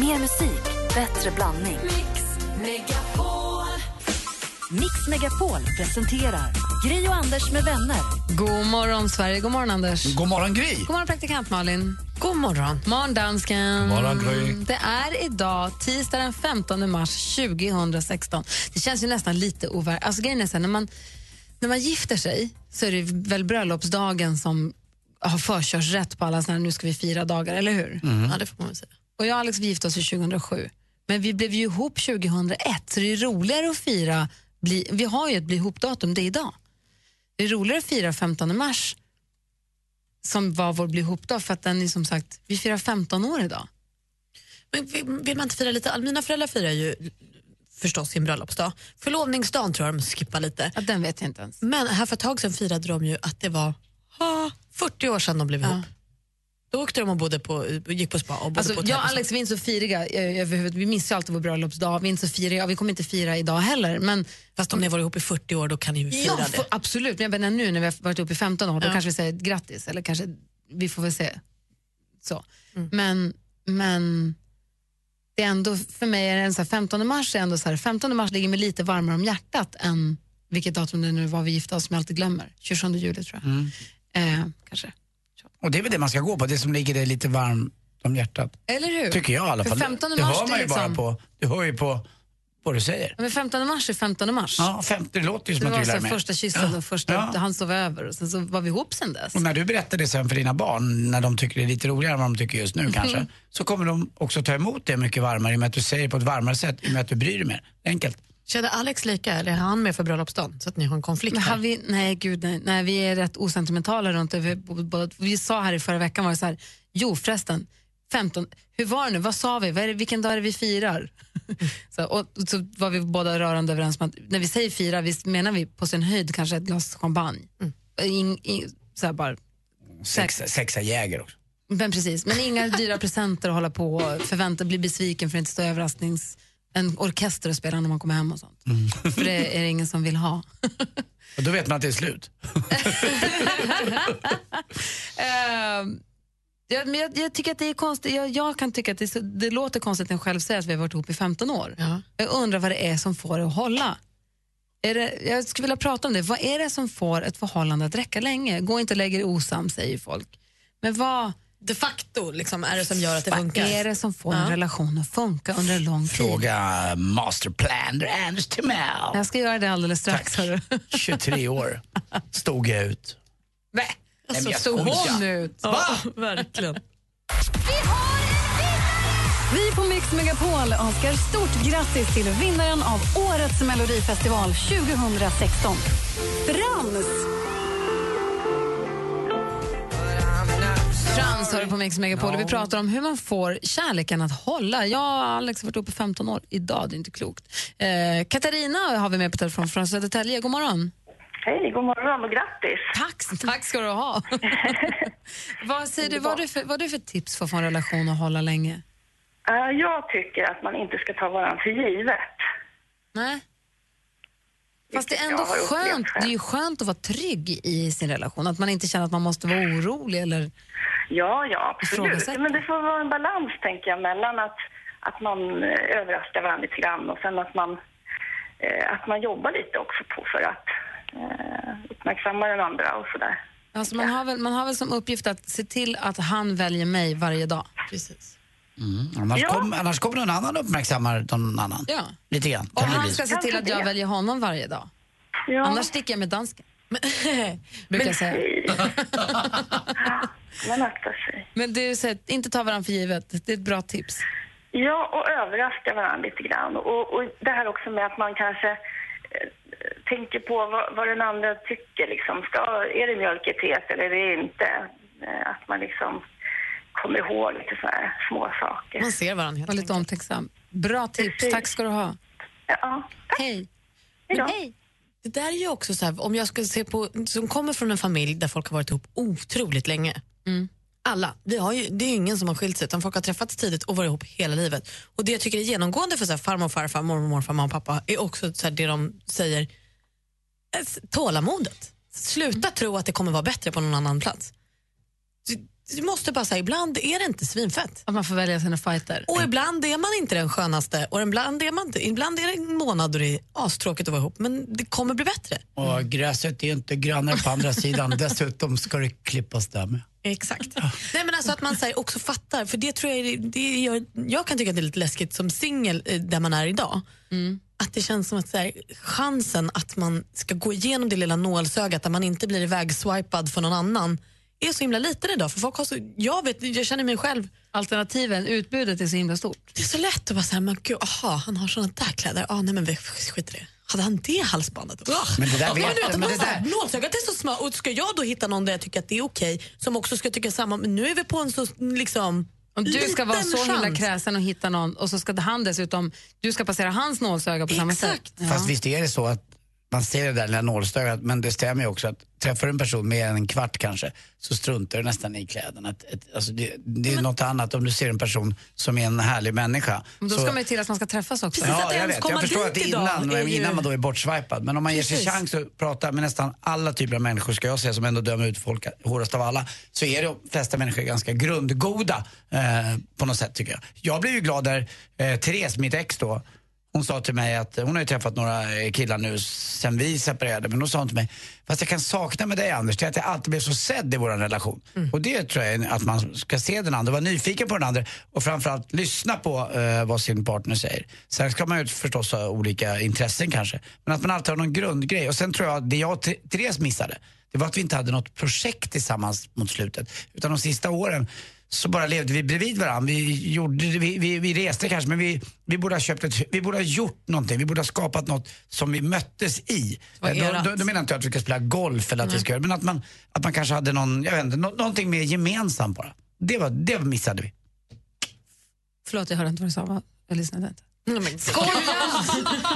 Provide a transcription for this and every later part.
Mer musik, bättre blandning. Mix Megapol. Mix Megapol presenterar Gri och Anders med vänner. God morgon, Sverige. God morgon, Anders. God morgon, Gry. God morgon, praktikant Malin. God morgon. Morgon, dansken. God morgon, Gry. Det är idag, tisdag den 15 mars 2016. Det känns ju nästan lite overkligt. Alltså, grejen är så här, när, man, när man gifter sig så är det väl bröllopsdagen som har förkörsrätt på alla såna här nu ska vi fira dagar, eller hur? Ja, det får man väl säga. Och jag och Alex vi gifte oss 2007. Men vi blev ju ihop 2001, så det är roligare att fira, bli, vi har ju ett bli ihop-datum, det är idag. Det är roligare att fira 15 mars som var vår bli ihop-dag för att den är som sagt, vi firar 15 år idag. Men vill man inte fira lite? Mina föräldrar firar ju förstås sin bröllopsdag. Förlovningsdagen tror jag de skippar lite. Ja, den vet jag inte ens. Men här för ett tag sedan firade de ju att det var ah, 40 år sedan de blev ihop. Då åkte de och bodde på, gick på spa och bodde Alltså, på jag och Alex vi är inte så firiga eh, överhuvud. Vi missar alltid vår bröllopsdag. Vi är inte så firiga. Vi kommer inte fira idag heller. Men. Fast om ni har varit ihop i 40 år då kan ni ju fira ja, det. för, absolut. Men jag menar nu när vi har varit uppe i 15 år, då Ja. kanske vi säger grattis. Eller kanske, vi får väl se. Så. Mm. Men, men det är ändå, för mig är det en så här, 15 mars är ändå så här, 15 mars ligger mig lite varmare om hjärtat än vilket datum det nu var vi gifte oss som jag alltid glömmer. 27 juli tror jag. Mm. Eh, kanske. Och det är väl det man ska gå på, det som ligger dig lite varmt om hjärtat. Eller hur? Tycker jag i alla För fall. 15 det mars, hör det man är ju bara liksom- på, du hör ju på vad du säger. Men 15 mars är 15 mars. Ja, 50, det låter ju Det som att var du här, med. första kyssen och första, Ja. han sov över och sen så var vi ihop sen dess. Och när du berättar det sen för dina barn, när de tycker det är lite roligare än vad de tycker just nu kanske, så kommer de också ta emot det mycket varmare i och med att du säger på ett varmare sätt, i och med att du bryr dig mer. Enkelt. Kände Alex lika eller är han med för bröllopsdagen? Så att ni har en konflikt här? vi, nej, gud, nej, nej, vi är rätt osentimentala runt det. Vi, både- vi sa här i förra veckan, var det så här, jo förresten, 15, hur var det nu, vad sa vi, vad är det, vilken dag är det vi firar? så, och, så var vi båda rörande överens om att när vi säger fira, visst menar vi på sin höjd kanske ett glas champagne. In, in, så här bara, Sex, sexa jäger också. men precis, men inga dyra presenter att hålla på och förvänta, bli besviken för att inte stå överrasknings... En orkester att spela när man kommer hem och sånt. För det är det ingen som vill ha. Och då vet man att det är slut. Ehm, jag, men jag, jag tycker att det är konstigt. Jag, jag kan tycka att det, det låter konstigt när jag själv säger att vi har varit ihop i 15 år. Ja. Jag undrar vad det är som får det att hålla. Är det, jag skulle vilja prata om det. Vad är det som får ett förhållande att räcka länge? Gå inte och lägg er osams, säger folk. Men vad, De facto liksom, är det som gör att det vad funkar? är det som får en Ja. relation att funka under en lång tid? Fråga masterplaner Anders Timell. Jag ska göra det alldeles strax. Tack. hörru. 23 år stod jag ut. Nej, men alltså, jag stod hon ut? Ja, verkligen. Vi på Mix Megapol önskar stort grattis till vinnaren av årets Melodifestival 2016. Frans! Frans hör du på Mix Megapol och vi pratar om hur man får kärleken att hålla. Jag och Alex har varit uppe 15 år idag, det är inte klokt. Eh, Katarina har vi med på telefon från Södertälje. God morgon. Hej, god morgon och grattis. Tack, tack ska du ha. vad, säger du, vad, har du för, vad har du för tips för att få en relation att hålla länge? Eh, jag tycker att man inte ska ta varandra för givet. Nej. Fast det är ändå har skönt, det är ju skönt att vara trygg i sin relation. Att man inte känner att man måste vara orolig eller Ja, ja, absolut. Men det får vara en balans, tänker jag, mellan att, att man eh, överraskar varandra lite grann och sen att man, eh, att man jobbar lite också på för att eh, uppmärksamma den andra och sådär. Alltså man, har väl, man har väl som uppgift att se till att han väljer mig varje dag. Precis. Annars, Ja. kom, annars kommer någon annan uppmärksamma någon annan. Ja. Lite grann. Och han ska se till att jag väljer honom varje dag. Ja, Annars sticker jag med dansken. Brukar jag säga. Man aktar sig. Men du säger inte ta varandra för givet. Det är ett bra tips. Ja, och överraska varandra lite grann. Och, och det här också med att man kanske eh, tänker på vad, vad den andra tycker. Liksom. Ska, är det mjölk i teet eller är det inte? Eh, att man liksom kommer ihåg lite sådana här små saker. Man ser varandra helt Var lite omtänksam. Bra tips. Precis. Tack ska du ha. Ja, tack. Hej. Hej. Det där är ju också så här, om jag ska se på, som kommer från en familj där folk har varit ihop otroligt länge. Alla. Vi har ju, det är ju ingen som har skilt sig utan folk har träffats tidigt och varit ihop hela livet. Och det jag tycker är genomgående för så här, farmor, farfar, mormor, morfar, mamma och pappa är också så här, det de säger, eh, tålamodet. Sluta tro att det kommer vara bättre på någon annan plats. Du måste bara säga, ibland är det inte svinfett. Att man får välja sina fighter. Och ibland är man inte den skönaste och ibland är, man inte, ibland är det en månad då det är astråkigt att vara ihop men det kommer bli bättre. Och gräset är inte grannare på andra sidan. Dessutom ska det klippas där med. Exakt. Nej, men alltså att man så här, också fattar, för det tror jag, det- det gör, jag kan tycka att det är lite läskigt som singel eh, där man är idag. Att det känns som att så här, chansen att man ska gå igenom det lilla nålsögat där man inte blir ivägswipad för någon annan är så himla liten idag. För folk har så, jag, vet, jag känner mig själv, Alternativen, utbudet är så himla stort. det är så lätt att bara säga, men gud, aha, han har såna där kläder. Ah, nej men vi skit i det. Hade han det halsbandet? Men det där Ja, det där- Nålsögat är så smart och ska jag då hitta någon där jag tycker att det är okej som också ska tycka samma, men nu är vi på en så liksom Om du ska vara så himla kräsen och hitta någon och så ska han dessutom, du ska passera hans nålsöga på samma Exakt. sätt. Ja. Fast visst är det så att man ser det där lilla nålstögat, men det stämmer ju också att träffar du en person mer än en kvart kanske, så struntar du nästan i kläderna. Ett, ett, alltså det, det är något annat om du ser en person som är en härlig människa. Men då så, ska man ju till att man ska träffas också. Precis. att Ja, jag vet. Jag förstår att innan, ju- innan man då är bortswipad. Men om man ger sig Precis. chans att prata med nästan alla typer av människor, ska jag säga, som ändå dömer ut folk hårdast av alla, så är de flesta människor ganska grundgoda eh, på något sätt tycker jag. Jag blev ju glad där eh, Therese, mitt ex då, hon sa till mig att hon har ju träffat några killar nu sen vi separerade, men då sa hon till mig, fast jag kan sakna med dig Anders, det är att jag alltid blev så sedd i vår relation. Och det tror jag är att man ska se den andra, vara nyfiken på den andra och framförallt lyssna på eh, vad sin partner säger. Sen ska man ju förstås ha olika intressen kanske, men att man alltid har någon grundgrej. Och sen tror jag att det jag och Th- Therese missade, det var att vi inte hade något projekt tillsammans mot slutet. Utan de sista åren så bara levde vi bredvid varandra. Vi, gjorde, vi, vi, vi reste kanske, men vi, vi, borde ha köpt ett, vi borde ha gjort någonting. Vi borde ha skapat något som vi möttes i. Eh, Då, då, då menar inte jag att vi ska spela golf eller att vi ska göra, men att man, att man kanske hade någon, jag vet inte, nå, någonting mer gemensamt bara. Det, var, det missade vi. Förlåt, jag hörde inte vad du sa. Jag lyssnade inte. Nej, men-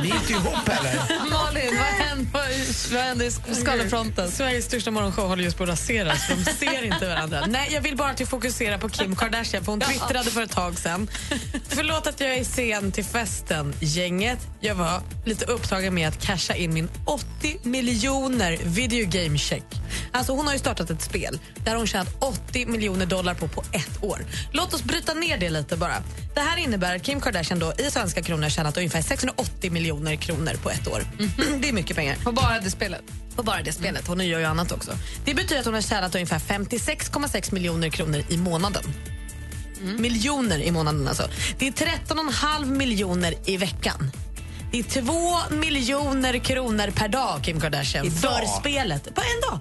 Vi är inte ihop heller. Malin, vad? Sveriges största morgonshow håller just på att raseras de ser inte varandra. Nej, jag vill bara att vi fokuserar på Kim Kardashian för hon twittrade för ett tag sedan. Förlåt att jag är sen till festen, gänget. Jag var lite upptagen med att casha in min 80 miljoner video game check. Alltså hon har ju startat ett spel där hon tjänat 80 miljoner dollar på på ett år. Låt oss bryta ner det lite bara. Det här innebär att Kim Kardashian då i svenska kronor tjänat ungefär 680 miljoner kronor på ett år. Det är mycket pengar. På bara det spelet. På bara det spelet. Hon gör ju annat också. Det betyder att hon har tjänat ungefär 56,6 miljoner kronor i månaden. Miljoner i månaden alltså. Det är 13,5 miljoner i veckan. Det är 2 miljoner kronor per dag, Kim Kardashian, för spelet. På en dag.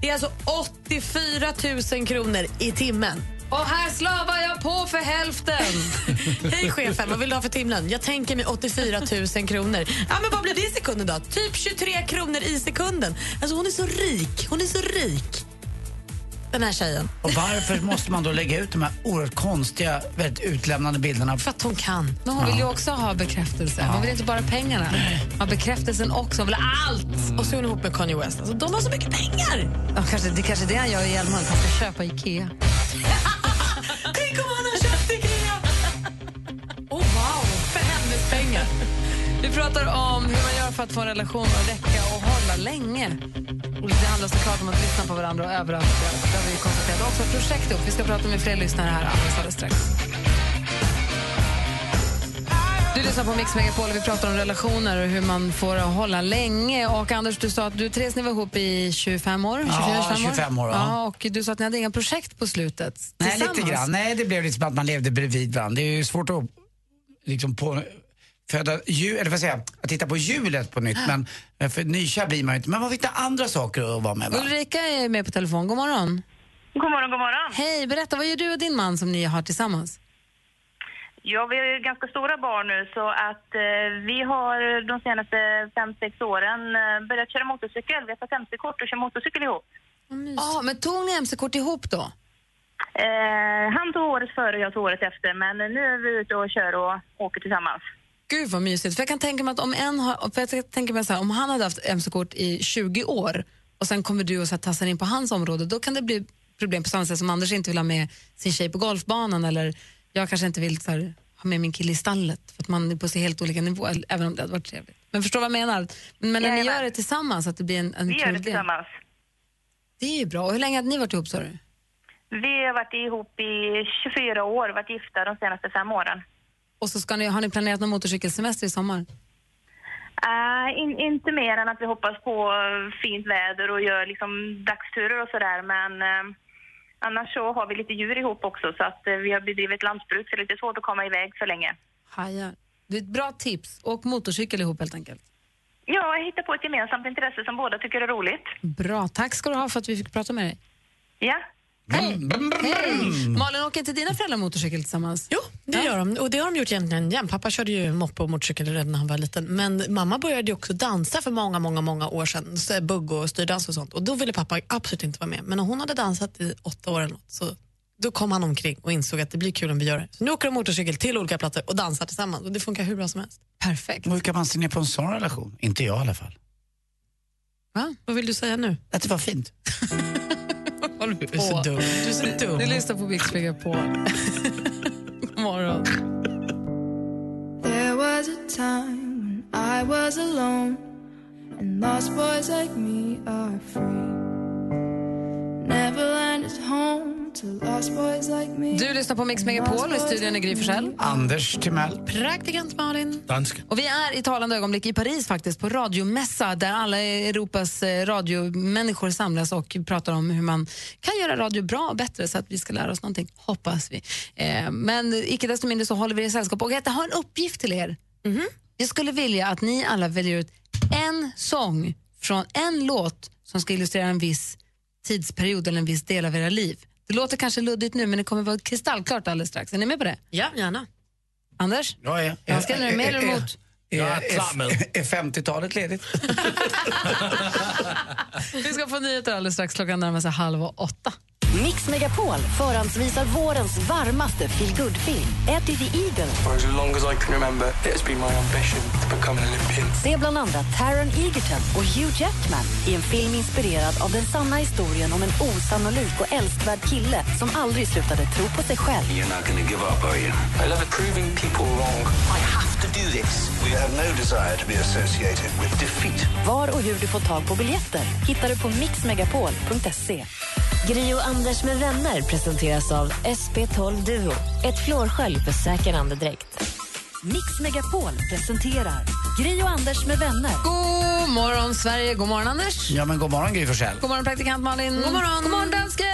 Det är alltså 84 000 kronor i timmen. Och här slavar jag på för hälften. Hej chefen, vad vill du ha för timlön? Jag tänker mig 84 000 kronor. Ja, men vad blir det i sekunden då? Typ 23 kronor i sekunden. Alltså hon är så rik. Hon är så rik. Den här tjejen. Och varför måste man då lägga ut de här oerhört konstiga, väldigt utlämnande bilderna? För att hon kan. Men hon vill ju också ha bekräftelse. Hon vill inte bara pengarna. Hon har bekräftelsen också. Hon vill ha allt. Och så är hon ihop med Kanye West. Alltså, de har så mycket pengar! Ja, kanske, det kanske är det han gör i Hjälmaren. Han ska köpa Ikea. Pratar om hur man gör för att få en relation att räcka och hålla länge. Och det handlar såklart om att lyssna på varandra och överraska. Det har vi konstaterat. Och också projekt ihop. Vi ska prata med fler lyssnare här alldeles, alldeles strax. Du lyssnar på Mix Megapol och vi pratar om relationer och hur man får hålla länge. Och Anders, du sa att du Therese, ni var ihop i 25 år? 24, Ja, 25 år, ja. ja. Och du sa att ni hade inga projekt på slutet Nej, lite grann. Nej, det blev lite som att man levde bredvid varandra. Det är ju svårt att liksom på, föda djur, eller vad säger jag, att titta på hjulet på nytt. Men eh, för nykär blir man ju inte. Men man får hitta andra saker att vara med va? Ulrika är med på telefon. God morgon. God morgon, god morgon. Hej, berätta, vad gör du och din man som ni har tillsammans? Ja, vi har ju ganska stora barn nu så att eh, vi har de senaste fem sex åren eh, börjat köra motorcykel. Vi har fått MC-kort och kör motorcykel ihop. Ja, men tog ni MC-kort ihop då? Eh, han tog året före och jag tog året efter, men nu är vi ute och kör och åker tillsammans. Gud vad mysigt. För jag kan tänka mig att om en har, för jag tänker mig så här, om han hade haft MC-kort i 20 år och sen kommer du och så här, tassar in på hans område, då kan det bli problem på samma sätt som Anders inte vill ha med sin tjej på golfbanan eller jag kanske inte vill så här, ha med min kille i stallet för att man är på så helt olika nivåer, även om det hade varit trevligt. Men förstår vad jag menar? Men när ni gör det tillsammans, att det blir en, en Vi gör det tillsammans. Det är ju bra. Och hur länge hade ni varit ihop sa du? Vi har varit ihop i 24 år, varit gifta de senaste fem åren. Och så ska ni, har ni planerat någon motorcykelsemester i sommar? Uh, in, inte mer än att vi hoppas på fint väder och gör liksom dagsturer och sådär. Men eh, annars så har vi lite djur ihop också så att eh, vi har bedrivit lantbruk så det är lite svårt att komma iväg så länge. Hajar. Det är ett bra tips. Och motorcykel ihop helt enkelt. Ja, jag hittar på ett gemensamt intresse som båda tycker är roligt. Bra. Tack ska du ha för att vi fick prata med dig. Ja, Hej! Hej! Malin, åker inte dina föräldrar motorcykel tillsammans? Jo, det gör de. Och det har de gjort egentligen jämt. Pappa körde ju moppe och motorcykel redan när han var liten. Men mamma började ju också dansa för många, många, många år sedan. Så bugg och styrdans och sånt. Och då ville pappa absolut inte vara med. Men när hon hade dansat i åtta år eller något, så då kom han omkring och insåg att det blir kul om vi gör det. Så nu åker de motorcykel till olika platser och dansar tillsammans. Och det funkar hur bra som helst. Perfekt. Hur kan man se ner på en sån relation? Inte jag i alla fall. Va? Vad vill du säga nu? Att det var fint. Du är så dum. Du är så dum. Du lyssnar på Mix Megapol. God morgon. There was a time when I was alone, and lost boys like me are free. Neverland is home Du lyssnar på Mix Megapol och i studion är Gry Forssell. Anders Timell. Praktikant Malin. Dansk. Och vi är i talande ögonblick i Paris faktiskt på radiomässa där alla Europas eh, radiomänniskor samlas och pratar om hur man kan göra radio bra och bättre så att vi ska lära oss någonting, hoppas vi. Eh, men icke desto mindre så håller vi er sällskap och jag har en uppgift till er. Jag skulle vilja att ni alla väljer ut en sång från en låt som ska illustrera en viss tidsperiod eller en viss del av era liv. Det låter kanske luddigt nu men det kommer vara kristallklart alldeles strax. Är ni med på det? Ja, gärna. Anders? Ja, ja. Jag ska nu med eller emot? Jag är. Är 50-talet ledigt? Vi ska få nyheter alldeles strax. Klockan närmar sig halv åtta. Mix Megapol förhandsvisar vårens varmaste feelgood-film, Eddie the Eagle. For as long as I can remember, it's been my ambition to become an Olympian. Se bland andra Taron Egerton och Hugh Jackman i en film inspirerad av den sanna historien om en osannolik och älskvärd kille som aldrig slutade tro på sig själv. You're not to give up, are you? I love proving people wrong. I have do this. We have no desire to be associated with defeat. Var och hur du får tag på biljetter hittar du på mixmegapol.se. Gri och Anders med vänner presenteras av SP12 Duo. Ett flårskölj för säker andedräkt. Mix Megapol presenterar Gri och Anders med vänner. God morgon, Sverige. God morgon, Anders. Ja, men god morgon Gry Forssell. God morgon, praktikant Malin. God morgon, God morgon dansken.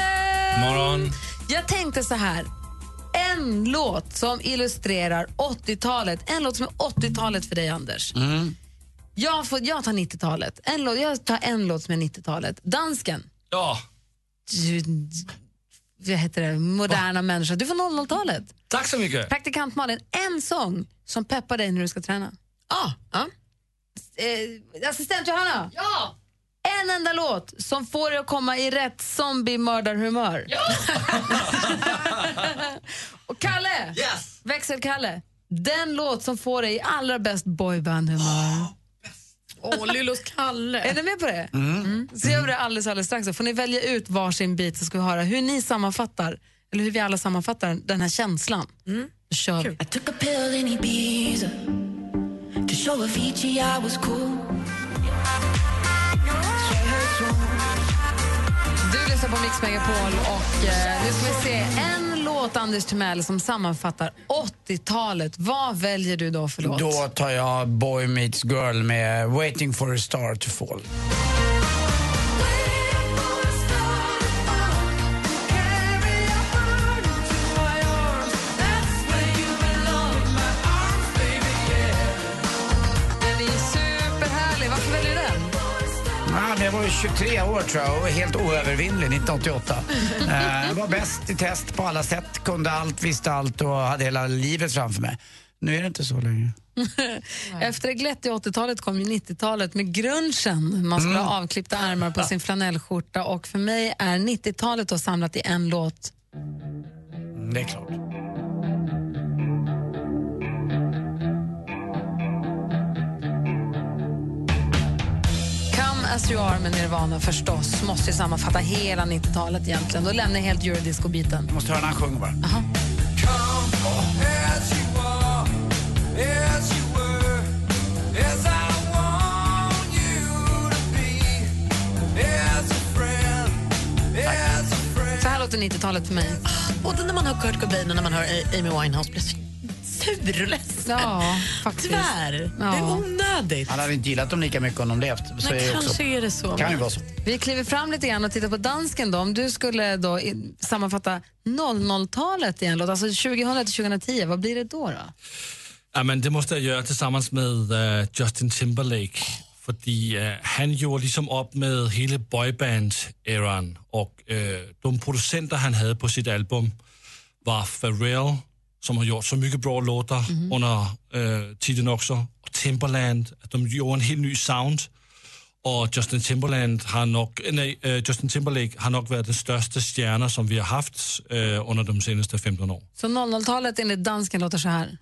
Morgon. Jag tänkte så här. En låt som illustrerar 80-talet. En låt som är 80-talet för dig, Anders. Jag, får, jag tar 90-talet. En låt, jag tar en låt som är 90-talet. Dansken. Ja, Du- Vad heter det? Moderna människa. Du får 00-talet. tack så mycket. Praktikant Malin, en sång som peppar dig när du ska träna. Ah, ja. Eh, assistent Johanna. Ja. En enda låt som får dig att komma i rätt zombie-mördarhumör. Ja. Och Kalle, Yes. växel-Kalle, den låt som får dig i allra bäst boyband-humör. Åh, Lyllos Kalle. Är ni med på det? Mm. Så gör vi det alldeles, alldeles strax. Så får ni välja ut varsin bit så ska vi höra hur ni sammanfattar, eller hur vi alla sammanfattar den här känslan. Då kör vi. I took a pill in Ibiza to show Avicii I was cool. Du lyssnar på Mix Megapol och eh, nu ska vi se en låt, Anders Timell, som sammanfattar 80-talet. Vad väljer du då för låt? Då tar jag Boy Meets Girl med Waiting for a star to fall. Var ju 23 år tror jag och var helt oövervinnlig 1988. Eh, var bäst i test på alla sätt, kunde allt, visste allt och hade hela livet framför mig. Nu är det inte så längre. Efter det glättiga 80-talet kom ju 90-talet med grunchen. Man skulle ha avklippta armar på sin flanellskjorta och för mig är 90-talet då samlat i en låt. Mm, Det är klart. As you are med Nirvana förstås. Måste ju sammanfatta hela 90-talet egentligen. Då lämnar jag helt eurodisco-biten. Jag måste höra när han sjunger bara. Så här låter låter 90-talet för mig. Både när man hör Kurt Cobain och när man hör Amy Winehouse blir sur och ledsen. Ja, faktiskt. Tyvärr. Ja. Det är onödigt. Han hade inte gillat dem lika mycket om de levt. Så Men är det kanske också. är det så. kan ju vara så. Vi kliver fram lite grann och tittar på dansken. Då. Om du skulle då sammanfatta 00-talet i en låt, alltså 2000 till 2010, vad blir det då? då? Ja, men det måste jag göra tillsammans med eh, Justin Timberlake. För han gjorde liksom upp med hela boyband-eran och eh, de producenter han hade på sitt album var Pharrell, som har gjort så mycket bra låtar under eh, tiden också, och Timberland. De gjorde en helt ny sound. Och Justin Timberland har nog, nej, eh, Justin Timberlake har nog varit den största stjärna som vi har haft eh, under de senaste 15 åren. Så 00-talet enligt dansken låter så här.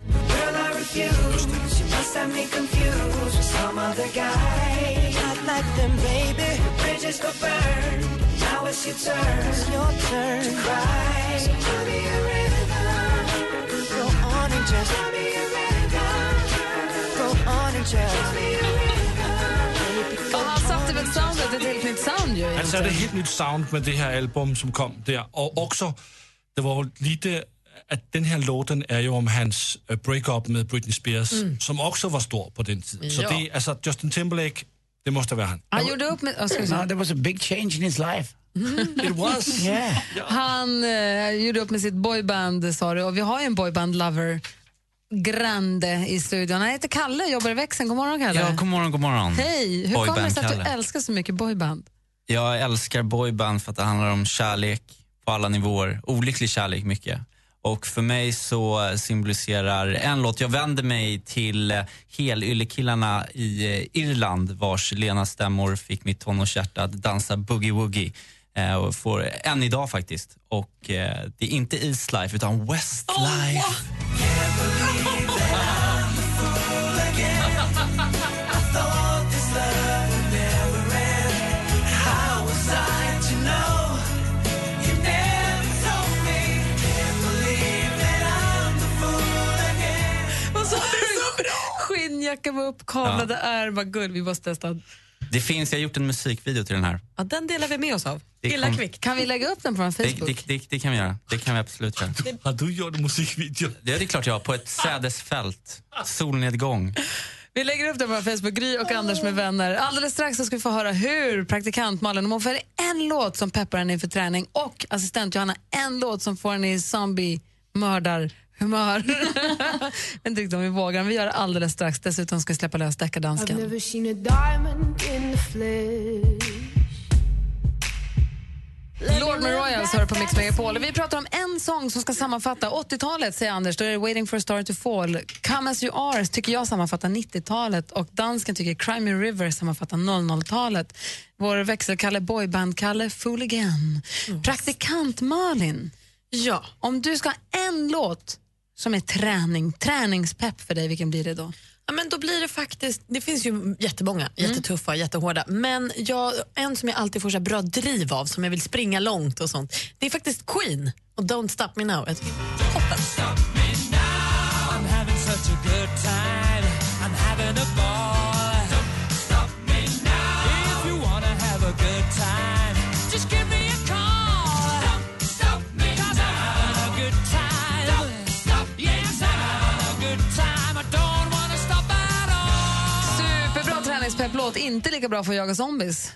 Och han satte väl soundet, ett helt nytt sound ju. Han satte ett helt nytt sound med det här album som kom där. Och också, det var lite att den här låten är ju om hans eh, breakup med Britney Spears som också var stor på den tiden. Så det, alltså Justin Timberlake, det måste vara han. Han gjorde upp med... No, säga? there was a big change in his life. It was. Yeah. Han eh, gjorde upp med sitt boyband, sa du, och vi har ju en boyband-lover, Grande, i studion. Han heter Kalle, jobbar i växeln. God morgon, Kalle. Ja, god morgon, god morgon. Hej! Hur kommer det sig att du Boyband-Kalle. älskar så mycket boyband? Jag älskar boyband för att det handlar om kärlek på alla nivåer. Olycklig kärlek mycket. Och för mig så symboliserar en låt, jag vänder mig till helyllekillarna i eh, Irland vars lena stämmor fick mitt tonårshjärta att dansa boogie-woogie. Eh, och får, än idag faktiskt. Och eh, det är inte Eastlife utan Westlife. Du? Skinnjacka med uppkavlade ärmar, guld. Vi måste testa. Det finns, jag har gjort en musikvideo till den här. Ja, den delar vi med oss av. Det Illa kom- kvickt. Kan vi lägga upp den på vår Facebook? det, det, det kan vi göra. Det kan vi absolut göra. Har du gjort en musikvideo? Det är det klart jag har. På ett sädesfält. Solnedgång. Vi lägger upp den på vår Facebook, Gry och Anders med vänner. Alldeles strax så ska vi få höra hur praktikant Malin om hon får en låt som peppar henne inför träning och assistent Johanna en låt som får henne i zombie-mördarhumör. Jag vet inte om vi vågar, men vi gör det alldeles strax. Dessutom ska vi släppa lös deckardansken. Lord Royals hör på Mix Megapol. Vi pratar om en sång som ska sammanfatta 80-talet, säger Anders. Då är det Waiting for a star to fall. Come as you are tycker jag sammanfattar 90-talet och dansken tycker Cry Me River sammanfattar 00-talet. Vår växelkalle boyband-Kalle, Fool Again. Praktikant Malin, Ja. om du ska ha en låt som är träning, träningspepp för dig, vilken blir det då? Ja, men då blir det faktiskt, det finns ju jättemånga, jättetuffa, jättehårda. Men jag, en som jag alltid får så här bra driv av, som jag vill springa långt och sånt, det är faktiskt Queen och Don't Stop Me Now. Jag tycker det är toppen. I'm having such a good time. I'm having a ball. Superbra träningspepplåt, inte lika bra för att jaga zombies.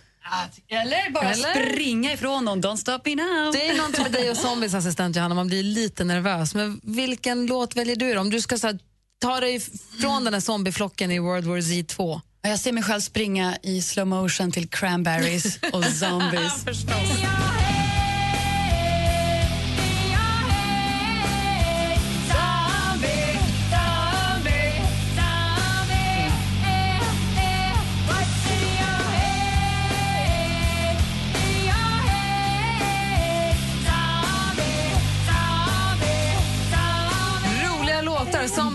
Eller bara Eller? springa ifrån dem. Don't stop me now. Det är någonting med dig och zombies assistent Johanna, man blir lite nervös. Men vilken låt väljer du? Om du ska så här, ta dig från den här zombieflocken i World War Z 2. Jag ser mig själv springa i slow motion till cranberries och zombies.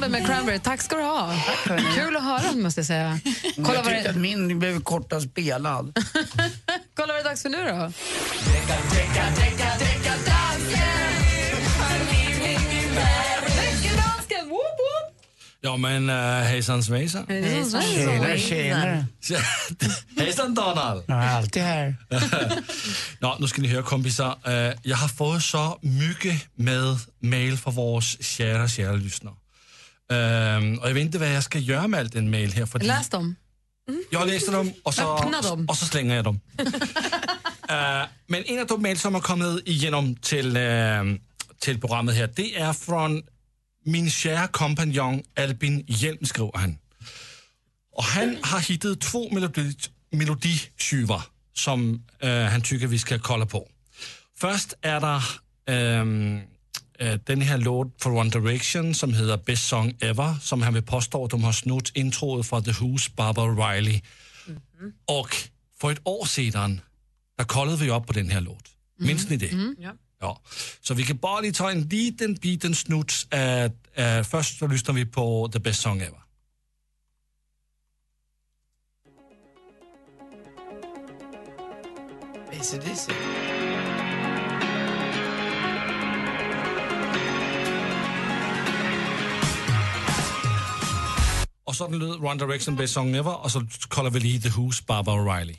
Zombie med Cranberry. Tack ska du ha. Kul att höra måste jag säga. Kolla jag vad, tyckte att det, min blev kortast spelad. kolla vad det är dags för nu då. Ja, men uh, hejsan svejsan. Tjenare, tjenare. hejsan Donald. Jag är alltid här. Nå, nu ska ni höra kompisar. Uh, jag har fått så mycket med mail från våra kära, kära lyssnare. Uh, och jag vet inte vad jag ska göra med all den mail här. För Läs dem. jag läste dem och så, dem. och så slänger jag dem. uh, men en av de mail som har kommit igenom till, uh, till programmet här, det är från min kära kompanjon Albin Hjelm, skriver han. Och han har hittat två melodi, melodityver som uh, han tycker vi ska kolla på. Först är det ehm, eh, den här låt från One Direction som heter Best Song Ever som han vill påstå att de har snott introet från The Who's Barbara Riley. Och för ett år sedan, där kollade vi upp på den här låt. Minns ni det? Ja. Ja. Så vi kan bara lige ta en liten, liten snuts af, af først så lyssnar vi på The Best Song Ever. ACDC. Og sådan lød One Direction Best Song Ever, og så kolder vi lige The Who's Barbara Riley.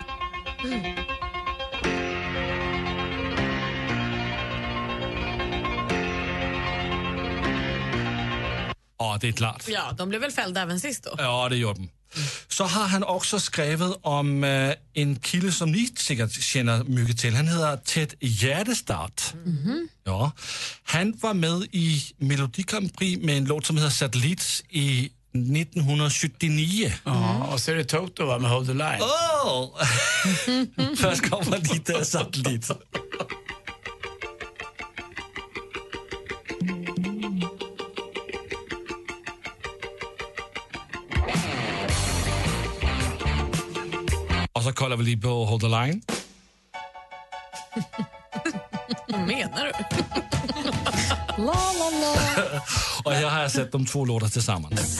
Ja, det är klart. Ja, de blev väl fällda även sist då? Ja, det gjorde de. Så har han också skrivit om eh, en kille som ni säkert känner mycket till. Han heter Ted Gärdestad. Ja. Han var med i Melodi Grand Prix med en låt som heter Satellit i 1979. Ja, och så är det Toto va, med Hold the Line. Åh! Först kommer lite satellit. Och så kollar vi lite på Hold the Line. Vad menar du? La, la, la. Och jag har sett de två låtar tillsammans.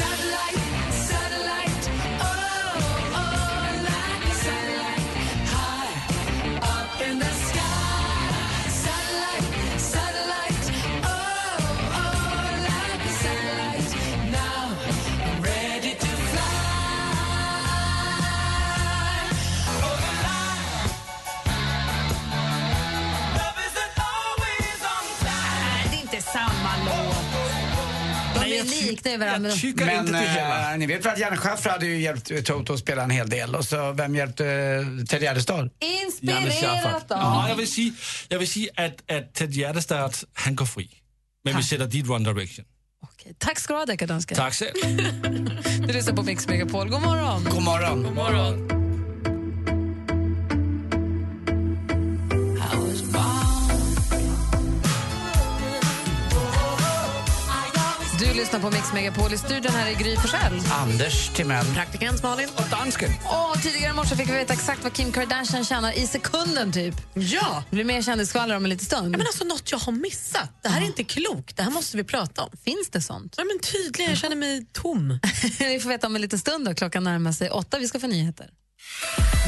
Det är inte samma låt. De är likna varandra. Jag tycker Men inte det hela. eh, ni vet väl att Janne Schaffer hade ju hjälpt eh, Toto att spela en hel del. Och så vem hjälpte uh, Ted Gärdestad? Inspirerat Ja, av. jag vill säga, jag vill säga att, att Ted Gärdestad, han går fri. Men vi sätter dit One Direction. Okej, Tack ska du ha, deckardansken. Tack själv. Du lyssnar på Mix Megapol. God morgon. God morgon. God morgon. Du lyssnar på Mix Megapol. I studion här är Gry Forssell. Anders Timell. Praktikant Malin. Och dansken. Och tidigare i morse fick vi veta exakt vad Kim Kardashian tjänar i sekunden, typ. Ja! Det blir mer kändisskvaller om en liten stund. Men alltså något jag har missat. Det här är inte klokt. Det här måste vi prata om. Finns det sånt? Ja, men tydligen, jag känner mig tom. vi får veta om en liten stund. Då. Klockan närmar sig åtta. Vi ska få nyheter.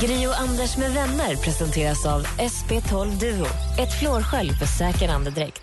Gri och Anders med vänner presenteras av SP12 Duo. Ett flårskölj för säker andedräkt.